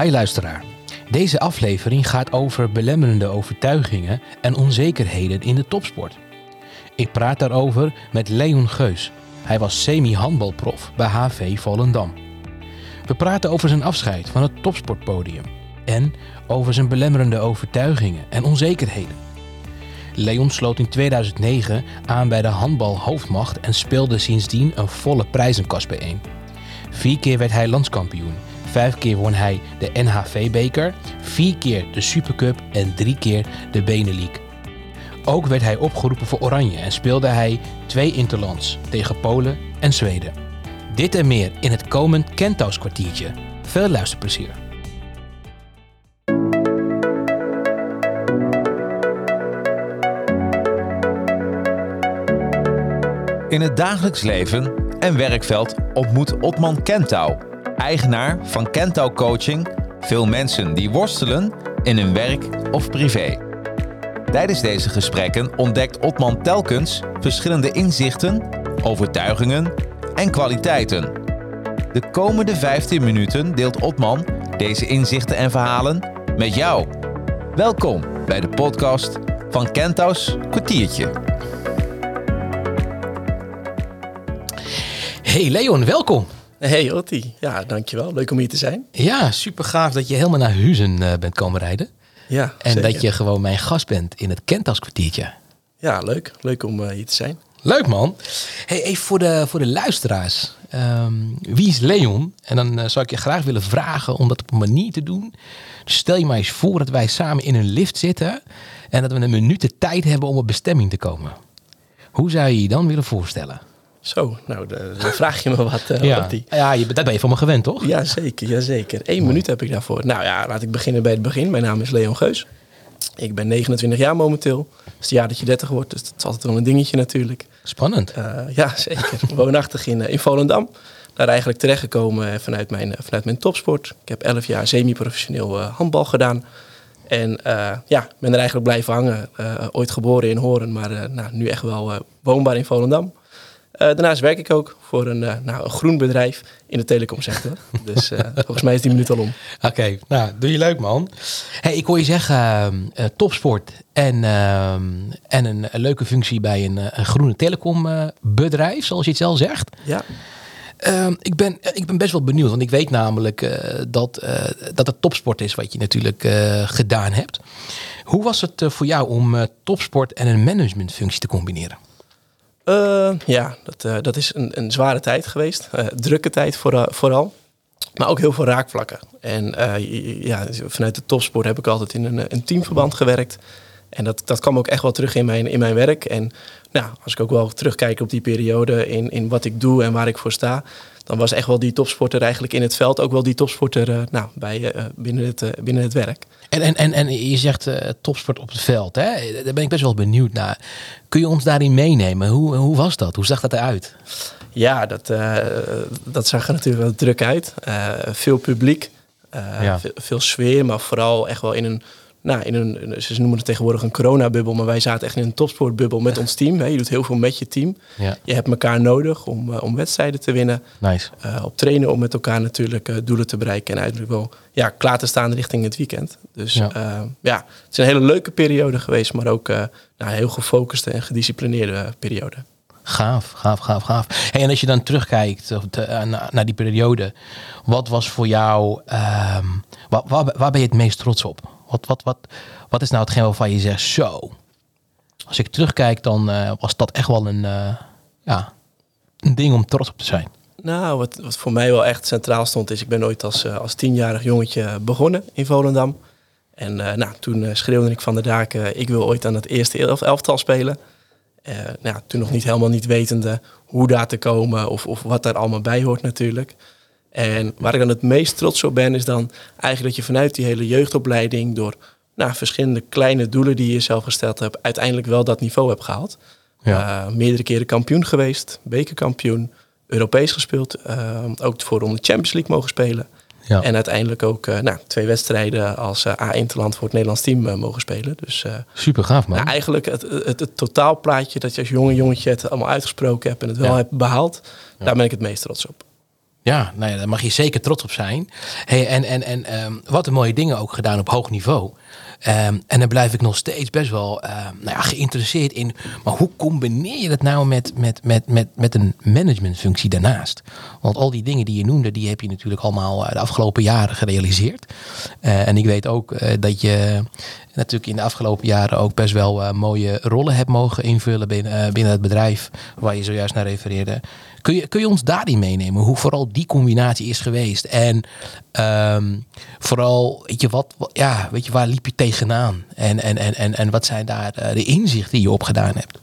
Hi luisteraar. Deze aflevering gaat over belemmerende overtuigingen en onzekerheden in de topsport. Ik praat daarover met Leon Geus. Hij was semi-handbalprof bij HV Volendam. We praten over zijn afscheid van het topsportpodium en over zijn belemmerende overtuigingen en onzekerheden. Leon sloot in 2009 aan bij de handbalhoofdmacht en speelde sindsdien een volle prijzenkast bijeen. Vier keer werd hij landskampioen. Vijf keer won hij de NHV-beker, vier keer de Supercup en drie keer de Benelink. Ook werd hij opgeroepen voor Oranje en speelde hij twee interlands tegen Polen en Zweden. Dit en meer in het komend Kentous kwartiertje. Veel luisterplezier. In het dagelijks leven en werkveld ontmoet Otman Kentau, eigenaar van Kentau Coaching, veel mensen die worstelen in hun werk of privé. Tijdens deze gesprekken ontdekt Otman telkens verschillende inzichten, overtuigingen en kwaliteiten. De komende 15 minuten deelt Otman deze inzichten en verhalen met jou. Welkom bij de podcast van Kentau's kwartiertje. Hey Leon, welkom. Hey Otti, ja dankjewel. Leuk om hier te zijn. Ja, super gaaf dat je helemaal naar Huizen eh, bent komen rijden. Ja, En zeker. dat je gewoon mijn gast bent in het Kentas kwartiertje. Ja, leuk. Leuk om eh, hier te zijn. Leuk man. Hey, even voor de, voor de luisteraars. Ehm, wie is Leon? En dan eh, zou ik je graag willen vragen om dat op een manier te doen. Dus stel je maar eens voor dat wij samen in een lift zitten. En dat we een minuut de tijd hebben om op bestemming te komen. Hoe zou je je dan willen voorstellen? Zo, nou dan vraag je me wat, eh ja, Otti. ja je, dat ben je van me gewend toch? Ja, zeker. Ja, zeker. Eén minuut heb ik daarvoor. Nou ja, laat ik beginnen bij het begin. Mijn naam is Leon Geus. Ik ben 29 jaar momenteel. Het is het jaar dat je 30 wordt, dus dat is altijd wel een dingetje natuurlijk. Spannend. Eh, ja, zeker. Woonachtig in, eh, in Volendam. Daar eigenlijk terechtgekomen vanuit mijn, vanuit mijn topsport. Ik heb 11 jaar semi-professioneel handbal gedaan. En ja, ben er eigenlijk blijven hangen. Ooit geboren in Horen, maar nou, nu echt wel woonbaar in Volendam. Eh, daarnaast werk ik ook voor een, eh, nou, een groen bedrijf in de telecomsector. dus eh, volgens mij is die minuut al om. Oké, nou, doe je leuk man. Hey, ik hoor je zeggen ehm, eh, topsport en, ehm, en een, leuke functie bij een, een groene telecombedrijf, zoals je het zelf zegt. Ja, Ehm, ik, ben, ik ben best wel benieuwd, want ik weet namelijk dat, dat het topsport is wat je natuurlijk gedaan hebt. Hoe was het voor jou om topsport en een managementfunctie te combineren? Eh, ja dat, eh, dat is een, een zware tijd geweest. Eh, drukke tijd vooral. Maar ook heel veel raakvlakken. En ja, vanuit de topsport heb ik altijd in een, een teamverband gewerkt. En dat, dat kwam ook echt wel terug in mijn, in mijn werk. En nou, als ik ook wel terugkijk op die periode in, in wat ik doe en waar ik voor sta... dan was echt wel die topsporter eigenlijk in het veld... ook wel die topsporter nou, bij, binnen, het, binnen het werk. En, en, en, en je zegt eh, topsport op het veld, hè? daar ben ik best wel benieuwd naar. Kun je ons daarin meenemen? Hoe, hoe was dat? Hoe zag dat eruit? Ja, dat, eh, dat zag er natuurlijk wel druk uit. Eh, veel publiek, Ja. veel, veel sfeer, maar vooral echt wel in een, nou, in een, ze noemen het tegenwoordig een coronabubbel, maar wij zaten echt in een topsportbubbel met ons team. Hè. Je doet heel veel met je team. Ja, Je hebt elkaar nodig om, eh, om wedstrijden te winnen, nice. eh, op trainen om met elkaar natuurlijk eh, doelen te bereiken en uiteindelijk wel ja, klaar te staan richting het weekend. Dus Ja. ja, het is een hele leuke periode geweest, maar ook nou, een heel gefocuste en gedisciplineerde periode. Gaaf, gaaf, gaaf, gaaf. Hey, en als je dan terugkijkt of te- na- naar die periode, wat was voor jou, ehm, waar, waar, waar ben je het meest trots op? Wat, wat, wat, wat is nou hetgeen waarvan je zegt, zo, als ik terugkijk, dan eh, was dat echt wel een, eh, ja, een ding om trots op te zijn. Nou, wat, wat voor mij wel echt centraal stond, is ik ben ooit als, eh, als tienjarig jongetje begonnen in Volendam. En nou, toen schreeuwde ik van de daken, ik wil ooit aan het eerste elf, elftal spelen. Nou, toen nog niet helemaal niet wetende hoe daar te komen of, of wat daar allemaal bij hoort natuurlijk. En waar ik dan het meest trots op ben, is dan eigenlijk dat je vanuit die hele jeugdopleiding door nou, verschillende kleine doelen die je jezelf gesteld hebt, uiteindelijk wel dat niveau hebt gehaald. Ja. Eh, meerdere keren kampioen geweest, bekerkampioen, Europees gespeeld. eh, ook voor om de Champions League mogen spelen. Ja. En uiteindelijk ook eh, nou, twee wedstrijden als eh A1-land voor het Nederlands team mogen spelen. Dus Super gaaf, man. nou, eigenlijk het, het, het totaalplaatje dat je als jonge jongetje het allemaal uitgesproken hebt en het wel Ja. hebt behaald, daar ben ik het meest trots op. Ja, nou ja, daar mag je zeker trots op zijn. Hey, en en, en ehm, wat een mooie dingen ook gedaan op hoog niveau. Ehm, en dan blijf ik nog steeds best wel ehm, nou ja, geïnteresseerd in. Maar hoe combineer je dat nou met, met, met, met, met een managementfunctie daarnaast? Want al die dingen die je noemde, die heb je natuurlijk allemaal eh, de afgelopen jaren gerealiseerd. Eh, en ik weet ook eh, dat je natuurlijk in de afgelopen jaren ook best wel eh, mooie rollen hebt mogen invullen binnen, eh, binnen het bedrijf waar je zojuist naar refereerde. Kun je, kun je ons daarin meenemen hoe vooral die combinatie is geweest? En ehm, vooral, weet je, wat, ja, weet je, waar liep je tegenaan? En, en, en, en, en wat zijn daar eh, de inzichten die je opgedaan hebt?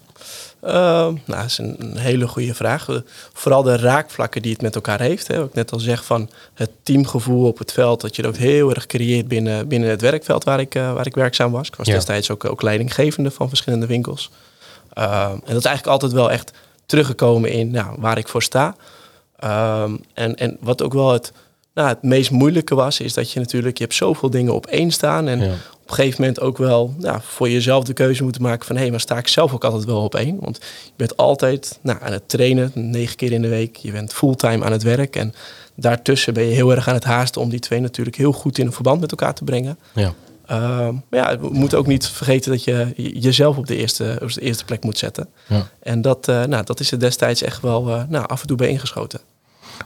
Ehm, nou, dat is een, een hele goede vraag. Vooral de raakvlakken die het met elkaar heeft. Hè. Wat ik net al zeg van het teamgevoel op het veld. Dat je dat heel erg creëert binnen, binnen het werkveld waar ik, eh, waar ik werkzaam was. Ik was Ja. destijds ook, ook leidinggevende van verschillende winkels. Ehm, en dat is eigenlijk altijd wel echt teruggekomen in nou, waar ik voor sta. Ehm, en, en wat ook wel het, nou, het meest moeilijke was, is dat je natuurlijk, je hebt zoveel dingen op één staan. En Ja. Op een gegeven moment ook wel nou, voor jezelf de keuze moeten maken van hé, maar sta ik zelf ook altijd wel op één? Want je bent altijd nou, aan het trainen, negen keer in de week. Je bent fulltime aan het werk. En daartussen ben je heel erg aan het haasten om die twee natuurlijk heel goed in een verband met elkaar te brengen. Ja. Ehm, maar ja, we moeten ook niet vergeten dat je je- jezelf op de eerste, op de eerste plek moet zetten. Ja. En dat, eh, nou, dat is er destijds echt wel eh, nou, af en toe bij ingeschoten.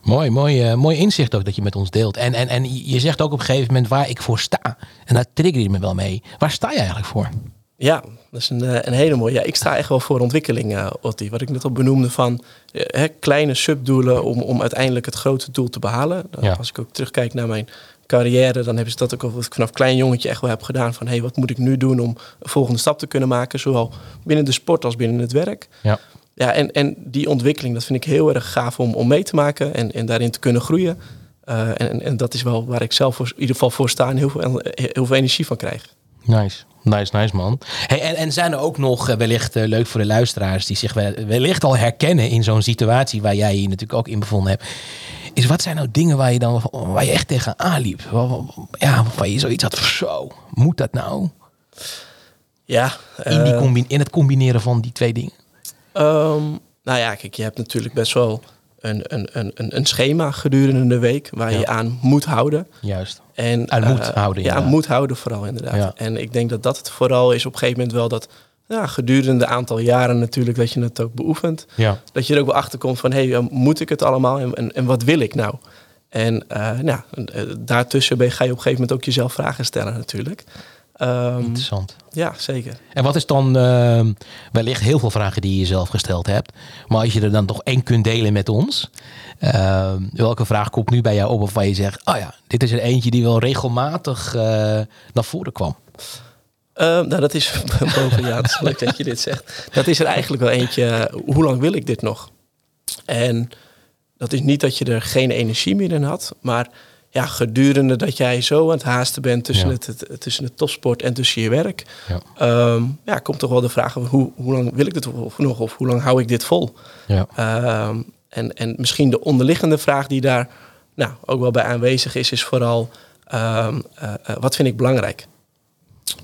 Mooi, mooi, eh, mooi inzicht ook dat je met ons deelt. En, en, en je zegt ook op een gegeven moment waar ik voor sta. En daar trigger je me wel mee. Waar sta je eigenlijk voor? Ja, dat is een, eh, een hele mooie. Ja, ik sta echt wel voor ontwikkeling, Otti. Wat ik net al benoemde van hè, kleine subdoelen om, om uiteindelijk het grote doel te behalen. Eh, Ja. Als ik ook terugkijk naar mijn carrière, dan hebben ze dat ook al wat ik vanaf klein jongetje echt wel heb gedaan. Van hey, wat moet ik nu doen om een volgende stap te kunnen maken, zowel binnen de sport als binnen het werk. Ja. Ja, en, en die ontwikkeling, dat vind ik heel erg gaaf om, om mee te maken en, en daarin te kunnen groeien. Eh, en, en- dat is wel waar ik zelf voor, in ieder geval voor sta en heel veel, heel veel energie van krijg. Nice, nice, nice man. Hey, en, en zijn er ook nog eh, wellicht eh, leuk voor de luisteraars die zich wel- wellicht al herkennen in zo'n situatie waar jij je natuurlijk ook in bevonden hebt? Is wat zijn nou dingen waar je dan waar je echt tegenaan liep? Waar- waar- Ja, waar je zoiets had zo, moet dat nou? Ja, In, die eh, in het combineren van die twee dingen. Ehm, nou ja, kijk, je hebt natuurlijk best wel een, een, een, een- schema gedurende de week waar je Ja. je aan moet houden. Juist. En, Aan moet eh, houden, Ja, inderdaad. moet houden vooral inderdaad. Ja. En ik denk dat dat het vooral is op een gegeven moment wel dat ja, gedurende een aantal jaren natuurlijk dat je het ook beoefent. Ja. Dat je er ook wel achter komt van, hé, hey, moet ik het allemaal en, en, en wat wil ik nou? En eh, nou, eh, daartussen ben, ga je op een gegeven moment ook jezelf vragen stellen natuurlijk. Ehm, Interessant. ja, zeker. En wat is dan ehm, wellicht heel veel vragen die je jezelf gesteld hebt. Maar als je er dan toch één kunt delen met ons. ehm, welke vraag komt nu bij jou op of waar je zegt, oh ja, dit is er eentje die wel regelmatig eh, naar voren kwam. Nou, dat is boven, ja, het is leuk dat je dit zegt. Dat is er eigenlijk wel eentje, eh, hoe lang wil ik dit nog? En dat is niet dat je er geen energie meer in had, maar ja, gedurende dat jij zo aan het haasten bent tussen, Ja. het, het- tussen het topsport en tussen je werk, Ja. ehm, ja, komt toch wel de vraag, hoe, hoe lang wil ik dit nog of hoe lang hou ik dit vol? Ja. Ehm, en, en misschien de onderliggende vraag die daar nou, ook wel bij aanwezig is, is vooral ehm, eh, eh, wat vind ik belangrijk?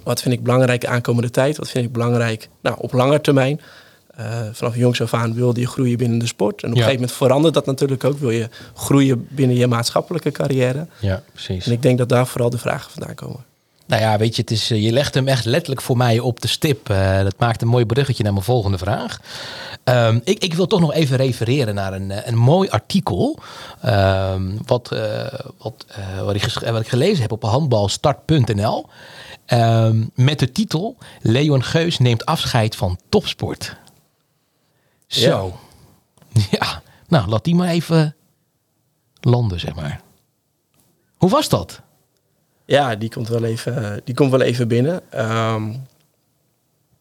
Wat vind ik belangrijk de aankomende tijd? Wat vind ik belangrijk nou, op lange termijn? Eh, vanaf jongs af aan wilde je groeien binnen de sport. En op een gegeven moment verandert dat natuurlijk ook. Wil je groeien binnen je maatschappelijke carrière? ja, precies. En ik denk dat daar vooral de vragen vandaan komen. Nou ja, weet je, het is, eh, je legt hem echt letterlijk voor mij op de stip. Eh, dat maakt een mooi bruggetje naar mijn volgende vraag. Ehm, ik, ik wil toch nog even refereren naar een, een mooi artikel. ehm, wat, wat, wat, ik wat ik gelezen heb op handbalstart.nl. Ehm, met de titel Leon Geus neemt afscheid van topsport. Zo. Ja. nou laat die maar even landen, zeg maar. Hoe was dat? Ja, die komt wel even, die komt wel even binnen. Ehm,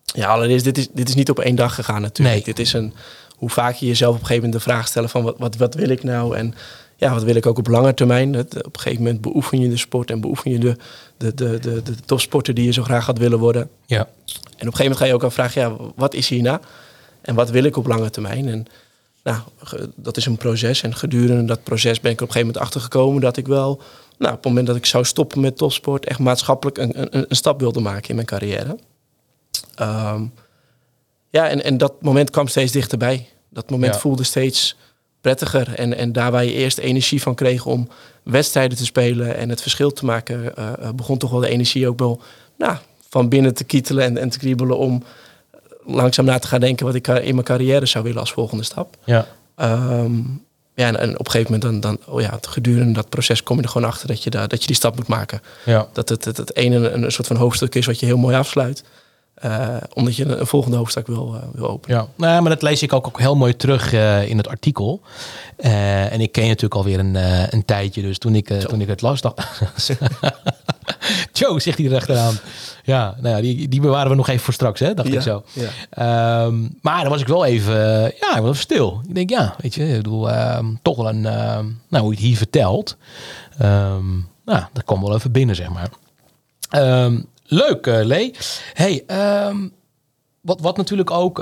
ja, allereerst, dit is, dit is niet op één dag gegaan natuurlijk. Nee. Dit is een, hoe vaak je jezelf op een gegeven moment de vraag stellen van wat, wat, wat wil ik nou? En ja, wat wil ik ook op lange termijn? Op een gegeven moment beoefen je de sport en beoefen je de, de, de, de, de topsporter die je zo graag had willen worden. Ja. En op een gegeven moment ga je ook afvragen, ja, wat is hierna? En wat wil ik op lange termijn? En nou, dat is een proces. En gedurende dat proces ben ik er op een gegeven moment achter gekomen dat ik wel, nou, op het moment dat ik zou stoppen met topsport, echt maatschappelijk een, een, een stap wilde maken in mijn carrière. Ehm, ja, en, en dat moment kwam steeds dichterbij. Dat moment Ja. voelde steeds prettiger. En, en daar waar je eerst energie van kreeg om wedstrijden te spelen en het verschil te maken, uh, begon toch wel de energie ook wel nou, van binnen te kietelen en, en te kriebelen om langzaam na te gaan denken wat ik in mijn carrière zou willen als volgende stap. Ja. Um, ja, en, op een gegeven moment dan, dan oh ja, gedurende dat proces kom je er gewoon achter dat je, daar, dat je die stap moet maken. Ja. Dat het, het, het ene een, soort van hoofdstuk is wat je heel mooi afsluit. Uh, omdat je een, volgende hoofdstuk wil, uh, wil openen. Ja, nou, maar dat lees ik ook, ook heel mooi terug uh, in het artikel. en ik ken je natuurlijk alweer een, een tijdje. Dus toen ik, toen ik het las, dacht... Joe, zegt hij er achteraan. Ja, nou ja, die, die bewaren we nog even voor straks, hè, dacht ja, ik zo. Ja. Um, maar dan was ik wel even, ja, ik was even stil. Ik denk, ja, weet je, ik bedoel, um, toch wel een, um, nou, hoe je het hier vertelt. nou, dat kwam wel even binnen, zeg maar. Leuk, uh, Lee. Hey, wat, wat natuurlijk ook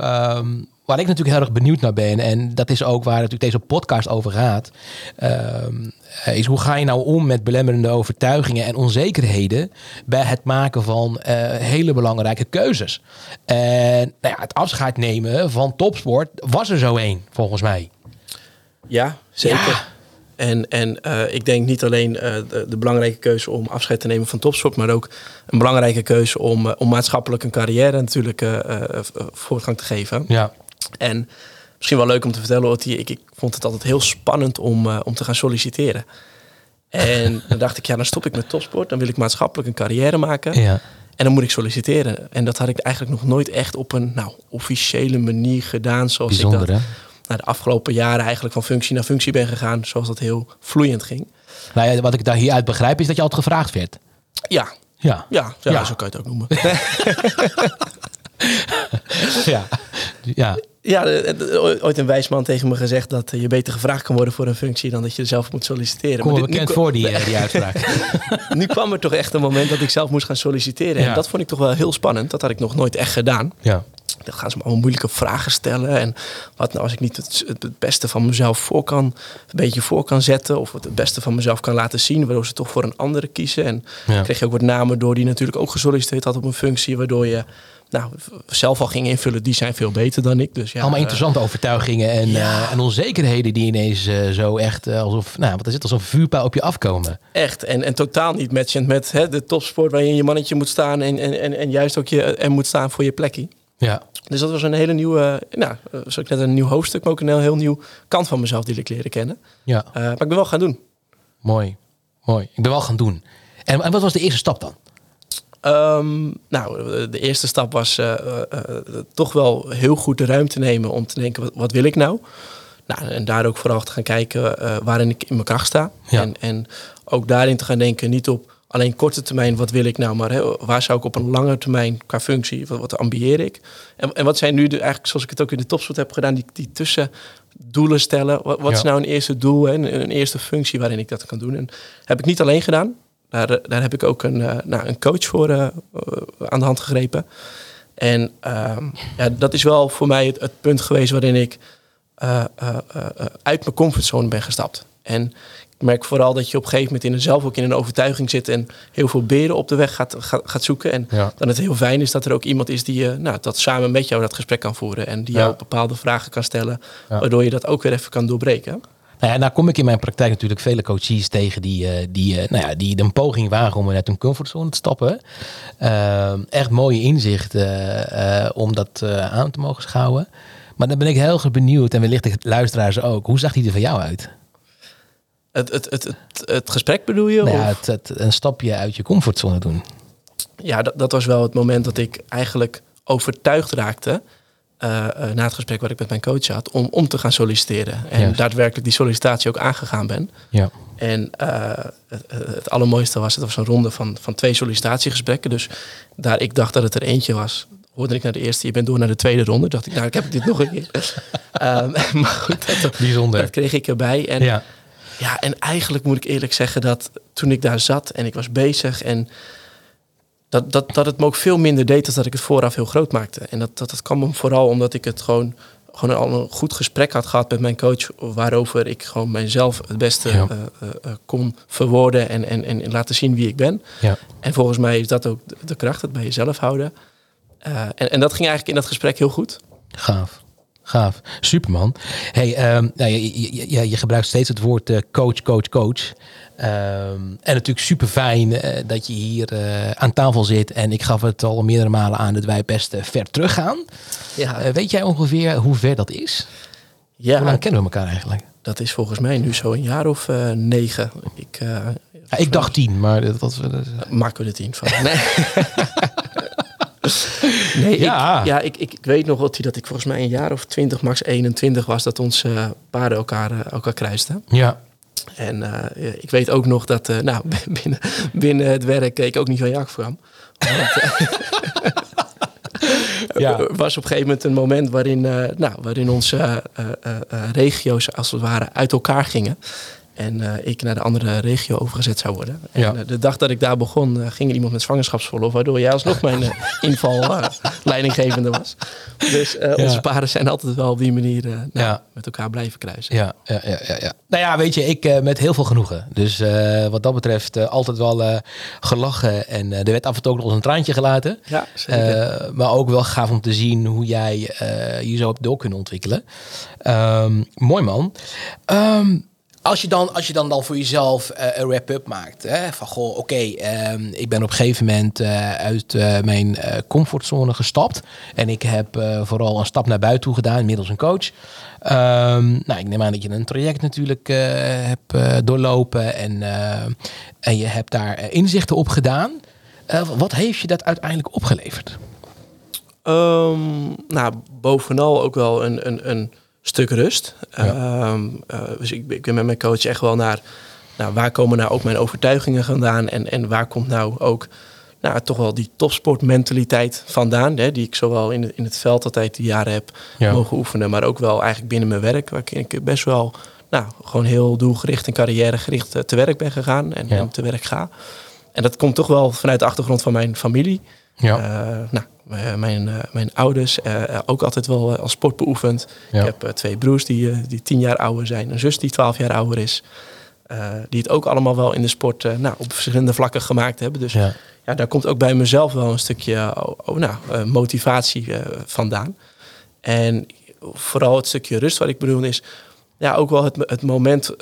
waar ik natuurlijk heel erg benieuwd naar ben, en dat is ook waar natuurlijk deze podcast over gaat, uh, is hoe ga je nou om met belemmerende overtuigingen en onzekerheden bij het maken van uh, hele belangrijke keuzes. En nou ja, het afscheid nemen van topsport was er zo één, volgens mij. Ja, zeker. Ja. En, en uh, ik denk niet alleen uh, de, de, belangrijke keuze om afscheid te nemen van topsport, maar ook een belangrijke keuze om, uh, om maatschappelijk een carrière natuurlijk voortgang te geven. Ja. En misschien wel leuk om te vertellen, Otti, ik, ik vond het altijd heel spannend om, om te gaan solliciteren. En dan dacht ik, ja, dan stop ik met topsport, dan wil ik maatschappelijk een carrière maken. Ja. En dan moet ik solliciteren. En dat had ik eigenlijk nog nooit echt op een nou, officiële manier gedaan. Zoals Bijzonder, ik dat hè? Nou, de afgelopen jaren eigenlijk van functie naar functie ben gegaan. Zoals dat heel vloeiend ging. Nou ja, wat ik daar hieruit begrijp is dat je altijd gevraagd werd. Ja. Ja. Ja, ja, ja. zo kan je het ook noemen. ja. ja. Ja, ooit een wijsman tegen me gezegd dat je beter gevraagd kan worden voor een functie dan dat je zelf moet solliciteren. Kom maar dit, bekend voor die, die uitspraak. nu kwam er toch echt een moment dat ik zelf moest gaan solliciteren. Ja. En dat vond ik toch wel heel spannend. Dat had ik nog nooit echt gedaan. Ja. Dan gaan ze me allemaal moeilijke vragen stellen. En wat nou als ik niet het, het, beste van mezelf voor kan, een beetje voor kan zetten. Of het beste van mezelf kan laten zien. Waardoor ze toch voor een andere kiezen. En Ja. kreeg je ook wat namen door die natuurlijk ook gesolliciteerd had op een functie. Waardoor je nou, zelf al ging invullen, die zijn veel beter dan ik. Dus ja, Allemaal interessante overtuigingen en, ja. uh, en onzekerheden die ineens uh, zo echt alsof, nou, wat is het, alsof vuurpijl op je afkomen. Echt, en, en totaal niet matchend met hè, de topsport waarin je mannetje moet staan en, en, en, en juist ook je en moet staan voor je plekje. Ja. Dus dat was een hele nieuwe, nou, zoals ik net een nieuw hoofdstuk, maar ook een heel, heel nieuw kant van mezelf die ik leren kennen. Ja. maar ik ben wel gaan doen. Mooi, mooi. Ik ben wel gaan doen. En, en wat was de eerste stap dan? Um, nou, de eerste stap was uh, uh, toch wel heel goed de ruimte nemen om te denken, wat, wat wil ik nou? nou? En daar ook vooral te gaan kijken waarin ik in mijn kracht sta. Ja. En, en ook daarin te gaan denken, niet op alleen korte termijn, wat wil ik nou, maar hè, waar zou ik op een lange termijn qua functie, wat, wat ambieer ik? En, en wat zijn nu de, eigenlijk, zoals ik het ook in de topsport heb gedaan, die, die tussendoelen stellen. Wat, wat Ja. is nou een eerste doel, hè, een, een eerste functie waarin ik dat kan doen? En heb ik niet alleen gedaan. Daar, daar heb ik ook een, uh, nou, een coach voor uh, uh, aan de hand gegrepen. En ehm, ja, dat is wel voor mij het, het punt geweest waarin ik uit mijn comfortzone ben gestapt. En merk vooral dat je op een gegeven moment in een, zelf ook in een overtuiging zit en heel veel beren op de weg gaat, gaat, gaat zoeken. En Ja. dan het heel fijn is dat er ook iemand is die nou, dat samen met jou dat gesprek kan voeren. En die Ja. jou bepaalde vragen kan stellen, Ja. waardoor je dat ook weer even kan doorbreken. Nou ja, nou kom ik in mijn praktijk natuurlijk vele coaches tegen die, uh, die, uh, nou ja, die een poging wagen om uit hun comfortzone te stappen. Uh, echt mooie inzichten om dat aan te mogen schouwen. Maar dan ben ik heel erg benieuwd, en wellicht de luisteraars ook, hoe zag die er van jou uit? Het, het, het, het, het gesprek bedoel je? Nou ja, of? het, het, een stapje uit je comfortzone doen. Ja, dat, dat was wel het moment dat ik eigenlijk overtuigd raakte. Uh, uh, na het gesprek wat ik met mijn coach had, om, om te gaan solliciteren. En Juist. daadwerkelijk die sollicitatie ook aangegaan ben. Ja. En uh, het, het allermooiste was, het was een ronde van, van twee sollicitatiegesprekken. Dus daar ik dacht dat het er eentje was, hoorde ik naar de eerste, je bent door naar de tweede ronde. Dacht ik, nou, ik heb dit nog een keer. um, maar goed, dat, Bijzonder. dat kreeg ik erbij. En, ja. Ja, en eigenlijk moet ik eerlijk zeggen dat toen ik daar zat en ik was bezig en dat, dat, dat het me ook veel minder deed dan dat ik het vooraf heel groot maakte. En dat, dat, dat kwam vooral omdat ik het gewoon, gewoon al een goed gesprek had gehad met mijn coach. Waarover ik gewoon mijzelf het beste Ja. uh, uh, kon verwoorden en, en, en laten zien wie ik ben. Ja. En volgens mij is dat ook de, de kracht, het bij jezelf houden. Uh, en, en dat ging eigenlijk in dat gesprek heel goed. Gaaf. Gaaf. Superman. Hey, nou, je, je, je, je gebruikt steeds het woord eh, coach, coach, coach. Ehm, en natuurlijk super fijn dat je hier eh, aan tafel zit. En ik gaf het al meerdere malen aan dat wij best eh, ver teruggaan. Ja, Eh, weet jij ongeveer hoe ver dat is? ja Hoe lang kennen we elkaar eigenlijk? dat is volgens mij nu zo een jaar of eh, negen. Ik, eh, Ja, ik dacht tien, maar dat was... we er tien van. Nee, nee Ja. Ik, ja ik, ik, ik weet nog dat, dat ik volgens mij een jaar of twintig, max 21 was, dat onze eh, paarden elkaar, eh, elkaar kruisten. ja. En eh, ik weet ook nog dat nou, binnen, binnen het werk ik ook niet van jak kwam. Ja. Er was op een gegeven moment een moment waarin, nou, waarin onze regio's als het ware uit elkaar gingen. En eh, ik naar de andere regio overgezet zou worden. En Ja. eh, de dag dat ik daar begon, eh, ging er iemand met zwangerschapsverlof, waardoor jij alsnog mijn inval leidinggevende was. Dus Ja. onze paarden zijn altijd wel op die manier nou, Ja. met elkaar blijven kruisen. Ja, ja, ja, ja, ja. Nou ja, weet je, ik met heel veel genoegen. Dus wat dat betreft altijd wel gelachen. En er werd af en toe ook nog een traantje gelaten. Ja, zeker. Maar ook wel gaaf om te zien hoe jij je zo hebt door kunnen ontwikkelen. Ehm, mooi man. Ehm, als je, dan, als je dan, dan voor jezelf eh, een wrap-up maakt. Hè, van goh, oké, ehm, ik ben op een gegeven moment eh, uit eh, mijn comfortzone gestapt. En ik heb vooral een stap naar buiten toe gedaan, middels een coach. Ehm, nou, ik neem aan dat je een traject natuurlijk hebt doorlopen. En, en je hebt daar inzichten op gedaan. Wat heeft je dat uiteindelijk opgeleverd? Ehm, nou, bovenal ook wel een, een, een stuk rust. Ehm, eh, dus ik, ben- ik ben met mijn coach echt wel naar... Nou, waar komen nou ook mijn overtuigingen vandaan? En, en waar komt nou ook nou, toch wel die topsportmentaliteit vandaan? Hè, die ik zowel in in het veld altijd die jaren heb Ja. mogen oefenen. Maar ook wel eigenlijk binnen mijn werk. Waar ik best wel nou, gewoon heel doelgericht en carrièregericht eh, te werk ben gegaan. En, Ja. en te werk ga. En dat komt toch wel vanuit de achtergrond van mijn familie. Ja. Eh, nou, eh, mijn, eh, mijn ouders ook altijd wel als sport beoefend. Ja. Ik heb twee broers die, die tien jaar ouder zijn. Een zus die twaalf jaar ouder is. Die het ook allemaal wel in de sport nou, op verschillende vlakken gemaakt hebben. Dus ja. ja. daar komt ook bij mezelf wel een stukje oh, oh, nou, motivatie vandaan. En vooral het stukje rust wat ik bedoel is... Ja, ook wel het, het moment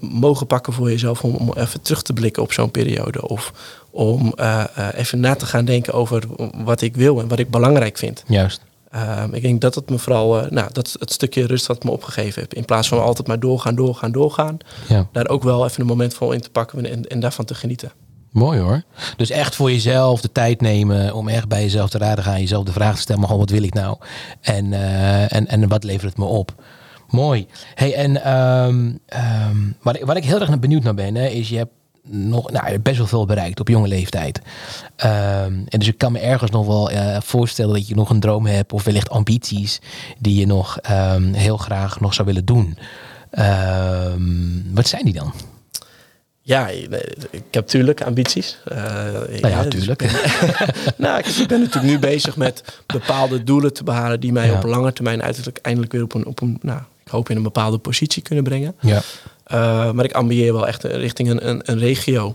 mogen pakken voor jezelf om, om even terug te blikken op zo'n periode. Of om eh, eh, even na te gaan denken over wat ik wil en wat ik belangrijk vind. Juist. Ehm, ik denk dat het me vooral, eh, nou, dat is het stukje rust wat me opgegeven heeft. In plaats van altijd maar doorgaan, doorgaan, doorgaan. Ja. Daar ook wel even een moment voor in te pakken en, en daarvan te genieten. Mooi hoor. Dus echt voor jezelf de tijd nemen om echt bij jezelf te raden gaan. Jezelf de vraag te stellen, maar gewoon wat wil ik nou? En, en, en wat levert het me op? Mooi. Hey, en ehm, ehm, wat, ik, wat ik heel erg benieuwd naar ben, hè, is je hebt nog nou, best wel veel bereikt op jonge leeftijd. Ehm, en dus ik kan me ergens nog wel eh, voorstellen dat je nog een droom hebt of wellicht ambities die je nog ehm, heel graag nog zou willen doen. Ehm, wat zijn die dan? Ja, ik heb natuurlijk ambities. Eh, Nou ja, dus tuurlijk. ik ben- nou, ik, ik ben natuurlijk nu bezig met bepaalde doelen te behalen die mij Ja. op lange termijn uiteindelijk eindelijk weer op een, op een, nou, ik hoop in een bepaalde positie kunnen brengen. Ja. Uh, maar ik ambieer wel echt richting een, een, een regio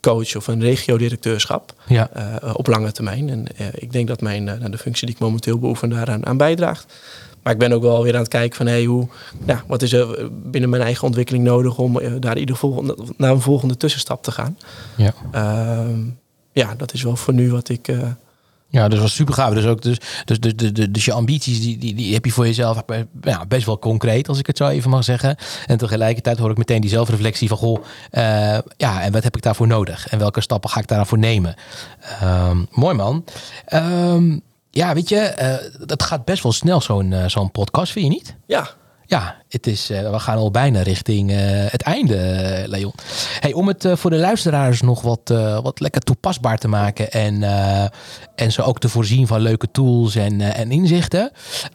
coach of een regio-directeurschap Ja. uh, op lange termijn. En uh, ik denk dat mijn, uh, de functie die ik momenteel beoefen daaraan aan bijdraagt. Maar ik ben ook wel weer aan het kijken van hey, hoe, nou, wat is er binnen mijn eigen ontwikkeling nodig om daar ieder geval naar een volgende tussenstap te gaan. Ja. Uh, ja, dat is wel voor nu wat ik. Ja, dus was super gaaf. Dus ook dus, dus, dus, dus, dus je ambities, die, die, die heb je voor jezelf ja, best wel concreet, als ik het zo even mag zeggen. En tegelijkertijd hoor ik meteen die zelfreflectie van goh, uh, ja, en wat heb ik daarvoor nodig? En welke stappen ga ik daarvoor nemen? Um, mooi man. Um, ja, weet je, uh, dat gaat best wel snel, zo'n uh, zo'n podcast, vind je niet? Ja. Ja, het is, uh, we gaan al bijna richting uh, het einde, Leon. Hey, om het voor de luisteraars nog wat, wat lekker toepasbaar te maken en, en ze ook te voorzien van leuke tools en, en inzichten,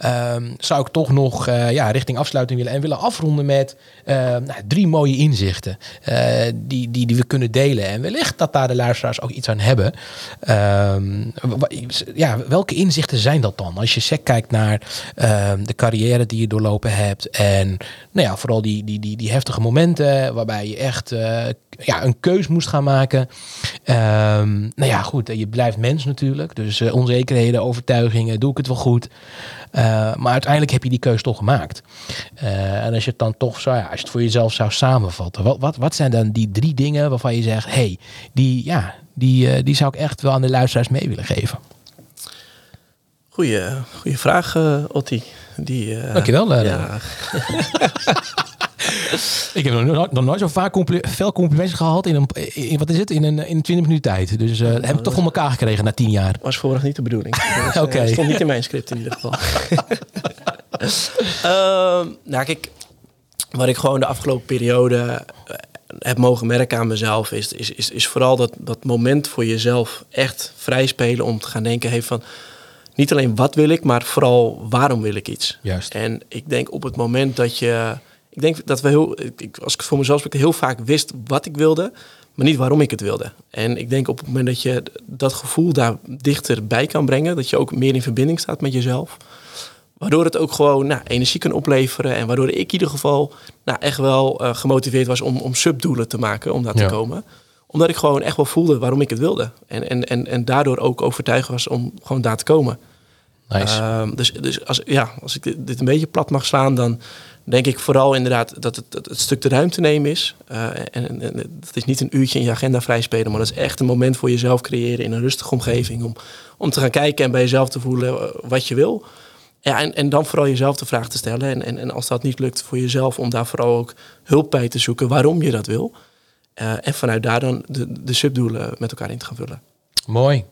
um, zou ik toch nog ja, richting afsluiting willen en willen afronden met nou, drie mooie inzichten die, die, die we kunnen delen. En wellicht dat daar de luisteraars ook iets aan hebben. Um, ja, welke inzichten zijn dat dan? Als je sec kijkt naar uh, de carrière die je doorlopen hebt en nou ja, vooral die, die, die, die heftige momenten waarbij je echt uh, ja, een keus moest gaan maken. Ehm, nou ja, goed, je blijft mens natuurlijk. Dus eh, onzekerheden, overtuigingen, doe ik het wel goed? Uh, maar uiteindelijk heb je die keus toch gemaakt. En als je het dan toch zou, ja, als je het voor jezelf zou samenvatten, wat, wat, wat zijn dan die drie dingen waarvan je zegt, hey, die, ja, die, die zou ik echt wel aan de luisteraars mee willen geven? Goeie, goeie vraag, uh, Otti. Die, uh, Dankjewel. Uh, ja. ik heb nog, nog nooit zo vaak compli veel complimenten gehad in een, in, wat is het, in een, in 20 minuten tijd. Dus uh, heb ik toch voor elkaar gekregen na 10 jaar. Was vorig niet de bedoeling. Dus, Oké. Okay. stond niet in mijn script in ieder geval. Ehm, nou kijk, wat ik gewoon de afgelopen periode heb mogen merken aan mezelf, is, is, is, is vooral dat, dat moment voor jezelf echt vrij spelen om te gaan denken, hey, van niet alleen wat wil ik, maar vooral waarom wil ik iets. Juist. En ik denk op het moment dat je. Ik denk dat we heel. Ik, als ik voor mezelf spreek, heel vaak wist wat ik wilde, maar niet waarom ik het wilde. En ik denk op het moment dat je dat gevoel daar dichterbij kan brengen, dat je ook meer in verbinding staat met jezelf. Waardoor het ook gewoon nou, energie kan opleveren. En waardoor ik in ieder geval nou, echt wel uh, gemotiveerd was om, om subdoelen te maken om daar te komen omdat ik gewoon echt wel voelde waarom ik het wilde. En, en, en, en daardoor ook overtuigd was om gewoon daar te komen. Nice. Uh, dus dus als, ja, als ik dit, een beetje plat mag slaan, dan denk ik vooral inderdaad dat het, dat het stuk de ruimte nemen is. Uh, en, en, dat is niet een uurtje in je agenda vrijspelen, maar dat is echt een moment voor jezelf creëren in een rustige omgeving. Om, om te gaan kijken en bij jezelf te voelen eh, wat je wil. Ja, en, en dan vooral jezelf de vraag te stellen. En, en, en als dat niet lukt voor jezelf, om daar vooral ook hulp bij te zoeken waarom je dat wil. Uh, en vanuit daar dan de, de subdoelen met elkaar in te gaan vullen. Mooi.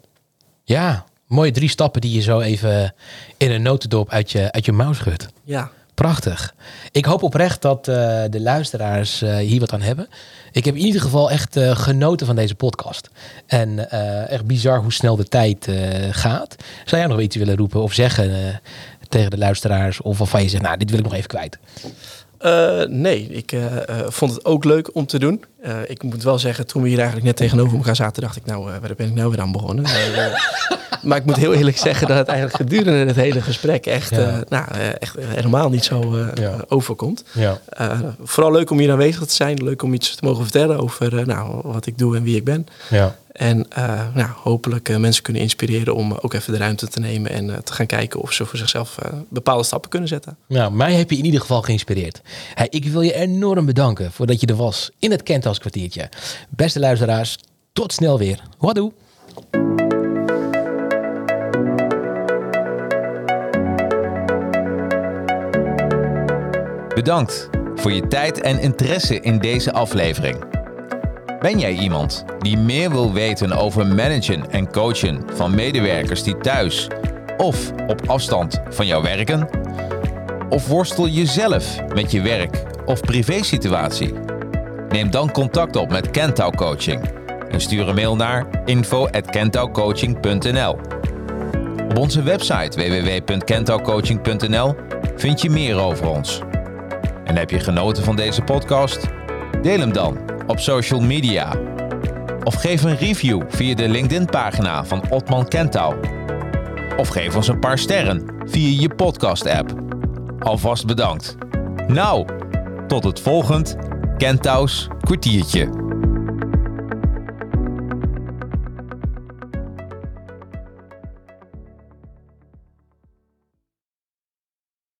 Ja, mooie drie stappen die je zo even in een notendop uit je, uit je mouw schudt. Ja. Prachtig. Ik hoop oprecht dat uh, de luisteraars uh, hier wat aan hebben. Ik heb in ieder geval echt uh, genoten van deze podcast. En echt bizar hoe snel de tijd gaat. Zou jij nog iets willen roepen of zeggen tegen de luisteraars? Of waarvan je zegt, nou, dit wil ik nog even kwijt. Uh, nee, ik uh, vond het ook leuk om te doen. ik moet wel zeggen, toen we hier eigenlijk net tegenover elkaar zaten, dacht ik, nou, waar ben ik nou weer aan begonnen? maar ik moet heel eerlijk zeggen dat het eigenlijk gedurende het hele gesprek echt, ja. nou, echt helemaal niet zo ja. overkomt. Ja. vooral leuk om hier aanwezig te zijn, leuk om iets te mogen vertellen over nou, wat ik doe en wie ik ben. Ja. En uh, nou, hopelijk uh, mensen kunnen inspireren om ook even de ruimte te nemen en uh, te gaan kijken of ze voor zichzelf bepaalde stappen kunnen zetten. Nou, mij heb je in ieder geval geïnspireerd. Hey, ik wil je enorm bedanken voordat je er was in het Kentas kwartiertje. Beste luisteraars, tot snel weer. Wadoe! Bedankt voor je tijd en interesse in deze aflevering. Ben jij iemand die meer wil weten over managen en coachen van medewerkers die thuis of op afstand van jou werken? Of worstel je zelf met je werk of privésituatie? Neem dan contact op met Kentau Coaching en stuur een mail naar info@kentaucoaching.nl. Op onze website www.kentaucoaching.nl vind je meer over ons. En heb je genoten van deze podcast? Deel hem dan op social media. Of geef een review via de LinkedIn-pagina van Otman Kentau. Of geef ons een paar sterren via je podcast-app. Alvast bedankt. Nou, tot het volgend Kentau's kwartiertje.